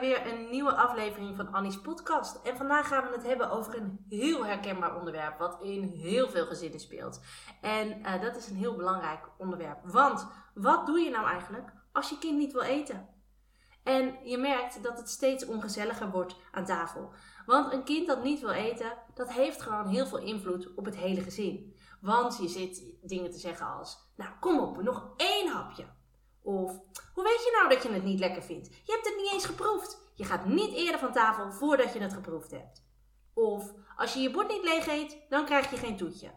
Weer een nieuwe aflevering van Annie's podcast. En vandaag gaan we het hebben over een heel herkenbaar onderwerp wat in heel veel gezinnen speelt. En uh, dat is een heel belangrijk onderwerp. Want wat doe je nou eigenlijk als je kind niet wil eten? En je merkt dat het steeds ongezelliger wordt aan tafel. Want een kind dat niet wil eten, dat heeft gewoon heel veel invloed op het hele gezin. Want je zit dingen te zeggen als, nou kom op, nog één hapje. Of, hoe weet je nou dat je het niet lekker vindt? Je hebt het niet eens geproefd. Je gaat niet eerder van tafel voordat je het geproefd hebt. Of, als je je bord niet leeg eet, dan krijg je geen toetje.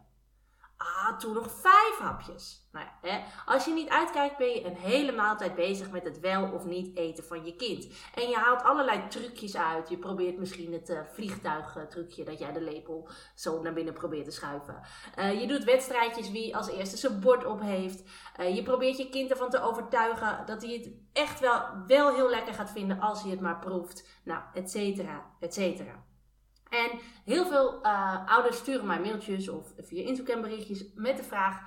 Ah, toen nog vijf hapjes. Nou hè, als je niet uitkijkt, ben je een hele maaltijd bezig met het wel of niet eten van je kind. En je haalt allerlei trucjes uit. Je probeert misschien het uh, vliegtuigtrucje dat jij de lepel zo naar binnen probeert te schuiven. Uh, je doet wedstrijdjes wie als eerste zijn bord op heeft. Uh, je probeert je kind ervan te overtuigen dat hij het echt wel, wel heel lekker gaat vinden als hij het maar proeft. Nou, et cetera, et cetera. En heel veel uh, ouders sturen mij mailtjes of via Instagram berichtjes met de vraag: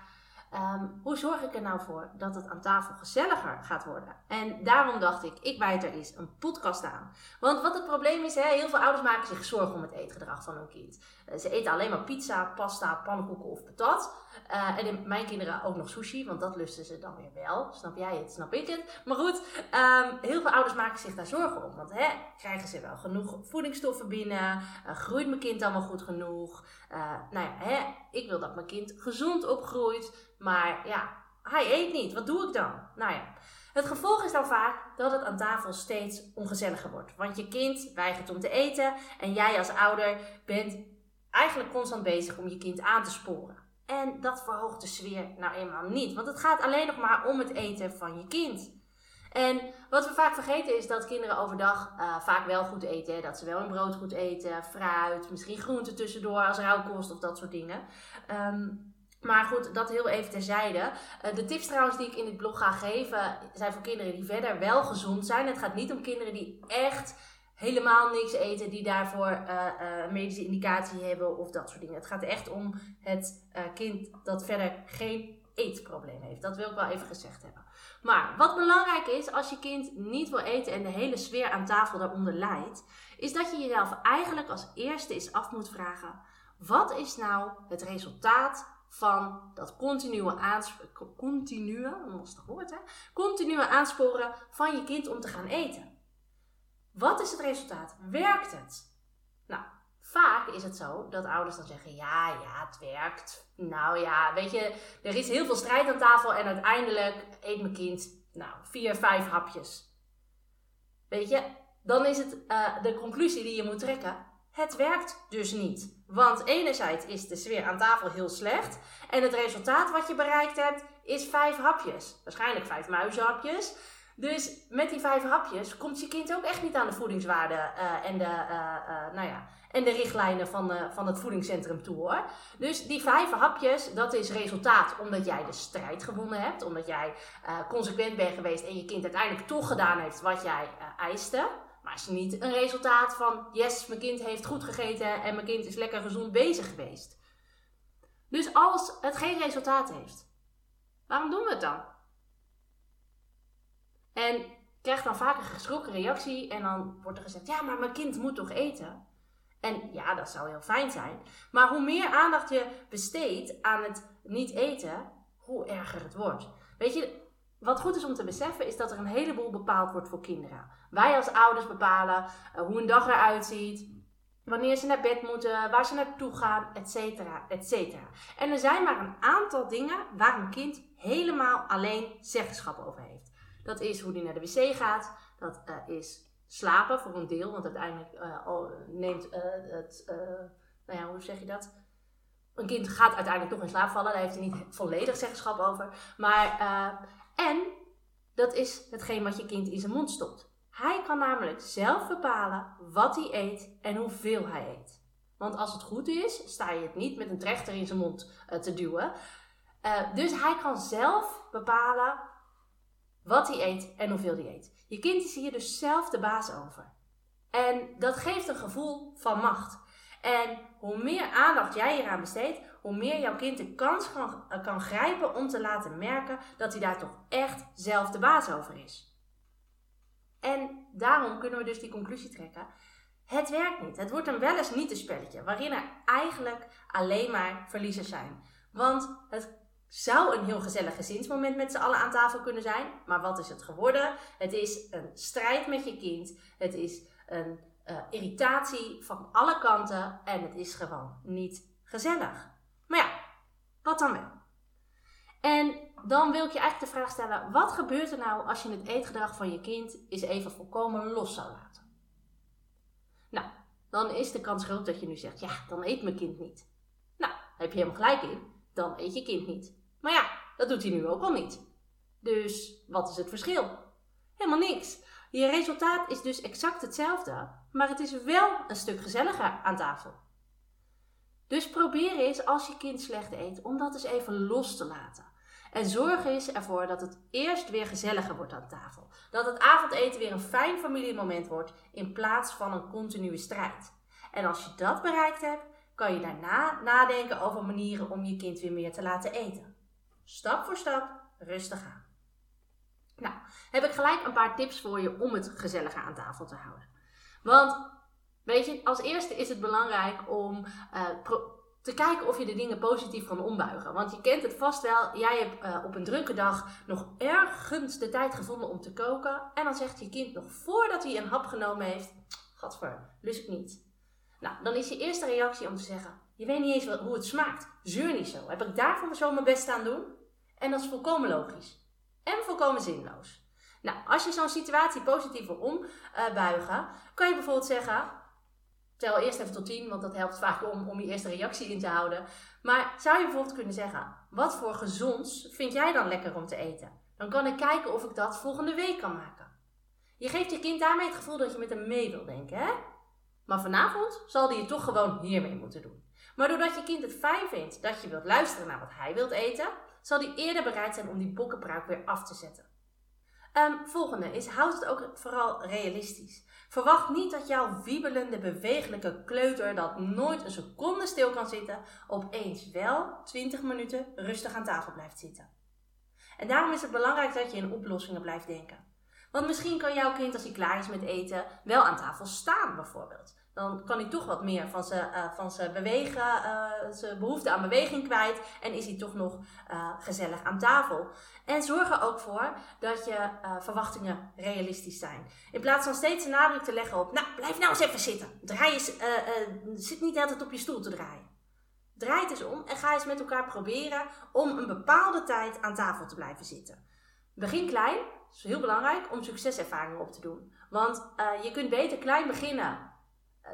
um, hoe zorg ik er nou voor dat het aan tafel gezelliger gaat worden? En daarom dacht ik, ik wijd er eens een podcast aan. Want wat het probleem is, heel veel ouders maken zich zorgen om het eetgedrag van hun kind. Uh, ze eten alleen maar pizza, pasta, pannenkoeken of patat. Uh, en mijn kinderen ook nog sushi, want dat lusten ze dan weer wel. Snap jij het, snap ik het. Maar goed, um, heel veel ouders maken zich daar zorgen om. Want hè, krijgen ze wel genoeg voedingsstoffen binnen? Uh, groeit mijn kind wel goed genoeg? Uh, nou ja, hè, ik wil dat mijn kind gezond opgroeit. Maar ja, hij eet niet. Wat doe ik dan? Nou ja. Het gevolg is dan vaak dat het aan tafel steeds ongezelliger wordt. Want je kind weigert om te eten en jij als ouder bent eigenlijk constant bezig om je kind aan te sporen. En dat verhoogt de sfeer nou eenmaal niet. Want het gaat alleen nog maar om het eten van je kind. En wat we vaak vergeten is dat kinderen overdag uh, vaak wel goed eten. Dat ze wel een brood goed eten, fruit, misschien groenten tussendoor als rauwkost of dat soort dingen. Um, maar goed, dat heel even terzijde. Uh, de tips trouwens die ik in dit blog ga geven zijn voor kinderen die verder wel gezond zijn. Het gaat niet om kinderen die echt helemaal niks eten, die daarvoor uh, uh, medische indicatie hebben of dat soort dingen. Het gaat echt om het uh, kind dat verder geen eetprobleem heeft. Dat wil ik wel even gezegd hebben. Maar wat belangrijk is als je kind niet wil eten en de hele sfeer aan tafel daaronder leidt, is dat je jezelf eigenlijk als eerste eens af moet vragen: wat is nou het resultaat van dat continue, continue, een hè, continue aansporen van je kind om te gaan eten. Wat is het resultaat? Werkt het? Nou, vaak is het zo dat ouders dan zeggen: ja, ja, het werkt. Nou ja, weet je, er is heel veel strijd aan tafel en uiteindelijk eet mijn kind, nou, vier, vijf hapjes. Weet je, dan is het uh, de conclusie die je moet trekken: het werkt dus niet. Want enerzijds is de sfeer aan tafel heel slecht en het resultaat wat je bereikt hebt is vijf hapjes. Waarschijnlijk vijf muizenhapjes. Dus met die vijf hapjes komt je kind ook echt niet aan de voedingswaarde uh, en, de, uh, uh, nou ja, en de richtlijnen van, van het voedingscentrum toe hoor. Dus die vijf hapjes, dat is resultaat omdat jij de strijd gewonnen hebt. Omdat jij consequent bent geweest en je kind uiteindelijk toch gedaan heeft wat jij eiste. Maar is niet een resultaat van yes, mijn kind heeft goed gegeten en mijn kind is lekker gezond bezig geweest. Dus als het geen resultaat heeft, waarom doen we het dan? En ik krijg dan vaak een geschrokken reactie en dan wordt er gezegd: ja, maar mijn kind moet toch eten? En ja, dat zou heel fijn zijn. Maar hoe meer aandacht je besteedt aan het niet eten, hoe erger het wordt. Weet je, wat goed is om te beseffen is dat er een heleboel bepaald wordt voor kinderen. Wij als ouders bepalen uh, hoe een dag eruit ziet, wanneer ze naar bed moeten, waar ze naartoe gaan, et cetera, et cetera. En er zijn maar een aantal dingen waar een kind helemaal alleen zeggenschap over heeft. Dat is hoe die naar de wc gaat. Dat uh, is slapen voor een deel. Want uiteindelijk uh, neemt uh, het, nou ja, hoe zeg je dat? een kind gaat uiteindelijk toch in slaap vallen. Daar heeft hij niet volledig zeggenschap over. Maar, en dat is hetgeen wat je kind in zijn mond stopt. Hij kan namelijk zelf bepalen wat hij eet en hoeveel hij eet. Want als het goed is, sta je het niet met een trechter in zijn mond te duwen. Dus hij kan zelf bepalen wat hij eet en hoeveel hij eet. Je kind is hier dus zelf de baas over. En dat geeft een gevoel van macht. En hoe meer aandacht jij eraan besteedt, hoe meer jouw kind de kans kan, eh, kan grijpen om te laten merken dat hij daar toch echt zelf de baas over is. En daarom kunnen we dus die conclusie trekken. Het werkt niet. Het wordt een wel eens niet een spelletje, waarin er eigenlijk alleen maar verliezers zijn. Want het zou een heel gezellig gezinsmoment met z'n allen aan tafel kunnen zijn. Maar wat is het geworden? Het is een strijd met je kind. Het is een uh, irritatie van alle kanten. En het is gewoon niet gezellig. Maar ja, wat dan wel? En dan wil ik je eigenlijk de vraag stellen: wat gebeurt er nou als je het eetgedrag van je kind eens even volkomen los zou laten? Nou, dan is de kans groot dat je nu zegt: ja, dan eet mijn kind niet. Nou, heb je helemaal gelijk in, dan eet je kind niet. Maar ja, dat doet hij nu ook al niet. Dus wat is het verschil? Helemaal niks. Je resultaat is dus exact hetzelfde, maar het is wel een stuk gezelliger aan tafel. Dus probeer eens als je kind slecht eet om dat eens even los te laten. En zorg eens ervoor dat het eerst weer gezelliger wordt aan tafel. Dat het avondeten weer een fijn familiemoment wordt in plaats van een continue strijd. En als je dat bereikt hebt, kan je daarna nadenken over manieren om je kind weer meer te laten eten. Stap voor stap, rustig aan. Nou, heb ik gelijk een paar tips voor je om het gezelliger aan tafel te houden. Want, weet je, als eerste is het belangrijk om uh, te kijken of je de dingen positief kan ombuigen. Want je kent het vast wel, jij hebt uh, op een drukke dag nog ergens de tijd gevonden om te koken. En dan zegt je kind nog voordat hij een hap genomen heeft, gadver, lust ik niet. Nou, dan is je eerste reactie om te zeggen, je weet niet eens wat, hoe het smaakt. Zeur niet zo. Heb ik daarvoor zo mijn best aan doen? En dat is volkomen logisch. En volkomen zinloos. Nou, als je zo'n situatie positief wil ombuigen, kan je bijvoorbeeld zeggen, Tel eerst even tot 10, want dat helpt vaak om, om je eerste reactie in te houden. Maar zou je bijvoorbeeld kunnen zeggen: Wat voor gezonds vind jij dan lekker om te eten? Dan kan ik kijken of ik dat volgende week kan maken. Je geeft je kind daarmee het gevoel dat je met hem mee wil denken, hè? Maar vanavond zal hij het toch gewoon hiermee moeten doen. Maar doordat je kind het fijn vindt dat je wilt luisteren naar wat hij wilt eten, zal hij eerder bereid zijn om die bokkenpruik weer af te zetten. Um, volgende is, houd het ook vooral realistisch. Verwacht niet dat jouw wiebelende, bewegelijke kleuter dat nooit een seconde stil kan zitten, opeens wel 20 minuten rustig aan tafel blijft zitten. En daarom is het belangrijk dat je in oplossingen blijft denken. Want misschien kan jouw kind als hij klaar is met eten wel aan tafel staan bijvoorbeeld dan kan hij toch wat meer van zijn, uh, van zijn bewegen, uh, zijn behoefte aan beweging kwijt. En is hij toch nog uh, gezellig aan tafel. En zorg er ook voor dat je verwachtingen realistisch zijn. In plaats van steeds een nadruk te leggen op, nou blijf nou eens even zitten. Draai eens, zit niet altijd op je stoel te draaien. Draai het eens om en ga eens met elkaar proberen om een bepaalde tijd aan tafel te blijven zitten. Begin klein, is heel belangrijk om succeservaringen op te doen. Want je kunt beter klein beginnen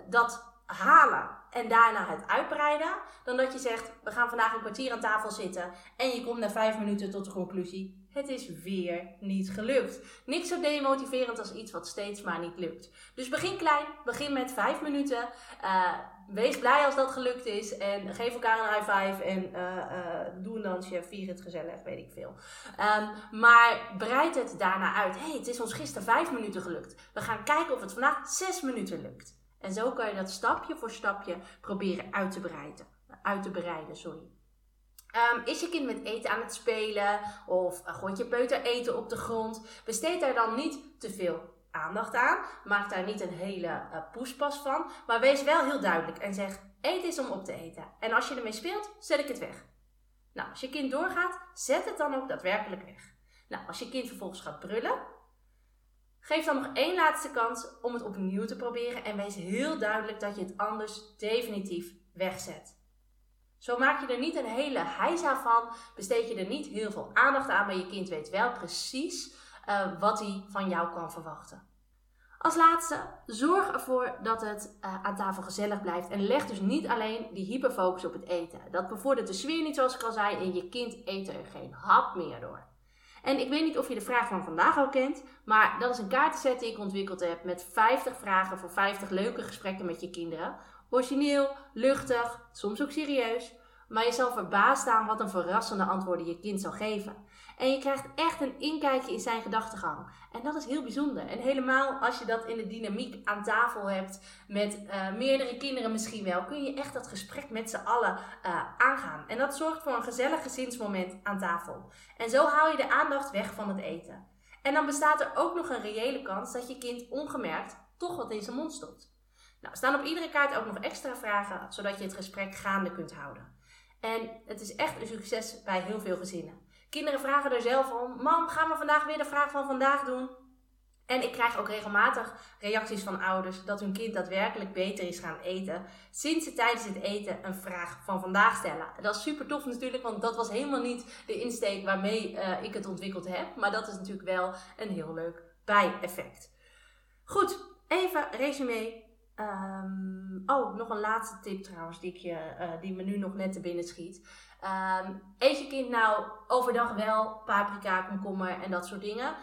dat halen en daarna het uitbreiden, dan dat je zegt: we gaan vandaag een kwartier aan tafel zitten en je komt na vijf minuten tot de conclusie: het is weer niet gelukt. Niks zo demotiverend als iets wat steeds maar niet lukt. Dus begin klein, begin met vijf minuten. Uh, wees blij als dat gelukt is en geef elkaar een high five en uh, uh, doe een dansje, vier het gezellig, weet ik veel. Um, maar breid het daarna uit. hey, het is ons gisteren vijf minuten gelukt. We gaan kijken of het vandaag zes minuten lukt. En zo kan je dat stapje voor stapje proberen uit te bereiden. Uit te bereiden sorry. Um, is je kind met eten aan het spelen of gooit je peuter eten op de grond? Besteed daar dan niet te veel aandacht aan. Maak daar niet een hele uh, poespas van. Maar wees wel heel duidelijk en zeg: eten is om op te eten. En als je ermee speelt, zet ik het weg. Nou, als je kind doorgaat, zet het dan ook daadwerkelijk weg. Nou, als je kind vervolgens gaat brullen, Geef dan nog één laatste kans om het opnieuw te proberen en wees heel duidelijk dat je het anders definitief wegzet. Zo maak je er niet een hele heisa van, besteed je er niet heel veel aandacht aan, maar je kind weet wel precies uh, wat hij van jou kan verwachten. Als laatste, zorg ervoor dat het uh, aan tafel gezellig blijft. En leg dus niet alleen die hyperfocus op het eten. Dat bevordert de sfeer niet zoals ik al zei. En je kind eet er geen hap meer door. En ik weet niet of je de vraag van vandaag al kent. Maar dat is een kaartenset die ik ontwikkeld heb. Met 50 vragen voor 50 leuke gesprekken met je kinderen. Origineel, luchtig, soms ook serieus. Maar je zal verbaasd staan wat een verrassende antwoorden je kind zal geven. En je krijgt echt een inkijkje in zijn gedachtegang. En dat is heel bijzonder. En helemaal als je dat in de dynamiek aan tafel hebt met uh, meerdere kinderen misschien wel, kun je echt dat gesprek met z'n allen uh, aangaan. En dat zorgt voor een gezellig gezinsmoment aan tafel. En zo haal je de aandacht weg van het eten. En dan bestaat er ook nog een reële kans dat je kind ongemerkt toch wat in zijn mond stopt. Nou, staan op iedere kaart ook nog extra vragen, zodat je het gesprek gaande kunt houden. En het is echt een succes bij heel veel gezinnen. Kinderen vragen er zelf om: Mam, gaan we vandaag weer de vraag van vandaag doen? En ik krijg ook regelmatig reacties van ouders dat hun kind daadwerkelijk beter is gaan eten. Sinds ze tijdens het eten een vraag van vandaag stellen. Dat is super tof natuurlijk, want dat was helemaal niet de insteek waarmee uh, ik het ontwikkeld heb. Maar dat is natuurlijk wel een heel leuk bijeffect. Goed, even resume. Um, oh, nog een laatste tip trouwens, die, ik je, uh, die me nu nog net te binnen schiet. Um, eet je kind nou overdag wel paprika, komkommer en dat soort dingen?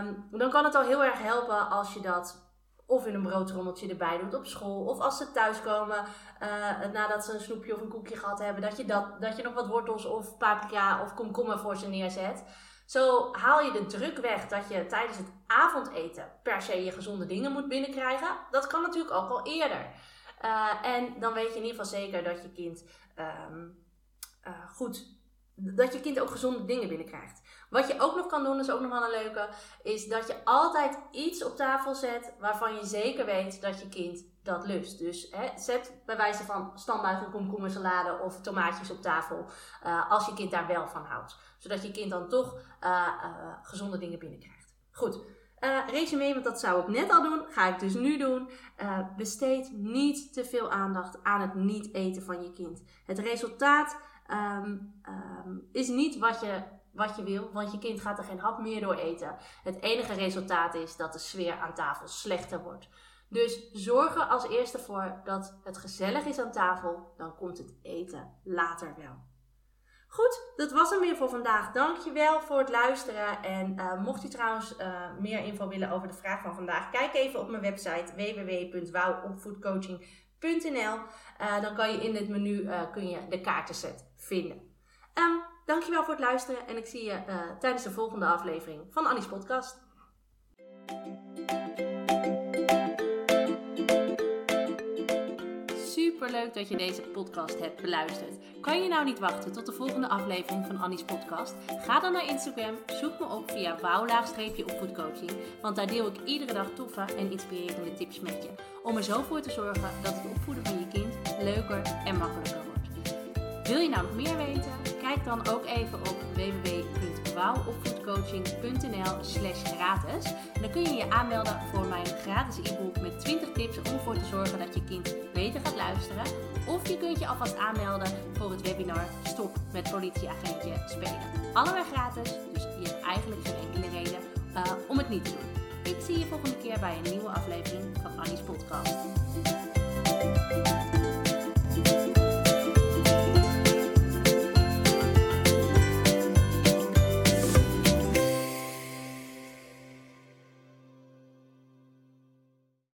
Um, dan kan het al heel erg helpen als je dat of in een broodrommeltje erbij doet op school. Of als ze thuiskomen uh, nadat ze een snoepje of een koekje gehad hebben. Dat je, dat, dat je nog wat wortels of paprika of komkommer voor ze neerzet. Zo haal je de druk weg dat je tijdens het avondeten per se je gezonde dingen moet binnenkrijgen. Dat kan natuurlijk ook al eerder. Uh, en dan weet je in ieder geval zeker dat je kind um, uh, goed, dat je kind ook gezonde dingen binnenkrijgt. Wat je ook nog kan doen, is ook nog wel een leuke, is dat je altijd iets op tafel zet waarvan je zeker weet dat je kind dat lust. Dus hè, zet bij wijze van standaard een komkommersalade of tomaatjes op tafel, uh, als je kind daar wel van houdt. Zodat je kind dan toch uh, gezonde dingen binnenkrijgt. Goed. Resume, want dat zou ik net al doen, ga ik dus nu doen. Besteed niet te veel aandacht aan het niet eten van je kind. Het resultaat um, um, is niet wat je, wat je wil, want je kind gaat er geen hap meer door eten. Het enige resultaat is dat de sfeer aan tafel slechter wordt. Dus zorg er als eerste voor dat het gezellig is aan tafel, dan komt het eten later wel. Goed, dat was hem weer voor vandaag. Dankjewel voor het luisteren. En uh, mocht u trouwens uh, meer info willen over de vraag van vandaag, kijk even op mijn website www.wouwopvoedcoaching.nl. Uh, dan kan je in het menu kun je de kaartenset vinden. Um, dankjewel voor het luisteren en ik zie je tijdens de volgende aflevering van Annie's podcast. Leuk dat je deze podcast hebt beluisterd. Kan je nou niet wachten tot de volgende aflevering van Annie's podcast? Ga dan naar Instagram, zoek me op via wouwlaagstreepje want daar deel ik iedere dag toffe en inspirerende tips met je. Om er zo voor te zorgen dat het opvoeden van je kind leuker en makkelijker wordt. Wil je nou nog meer weten? Kijk dan ook even op www.wouwopvoedcoaching.nl slash gratis. En dan kun je je aanmelden voor mijn gratis e-book met 20 tips om ervoor te zorgen dat je kind beter gaat luisteren. Of je kunt je alvast aanmelden voor het webinar Stop met politieagentje spelen. Allebei gratis, dus je hebt eigenlijk geen enkele reden uh, om het niet te doen. Ik zie je volgende keer bij een nieuwe aflevering van Annie's podcast.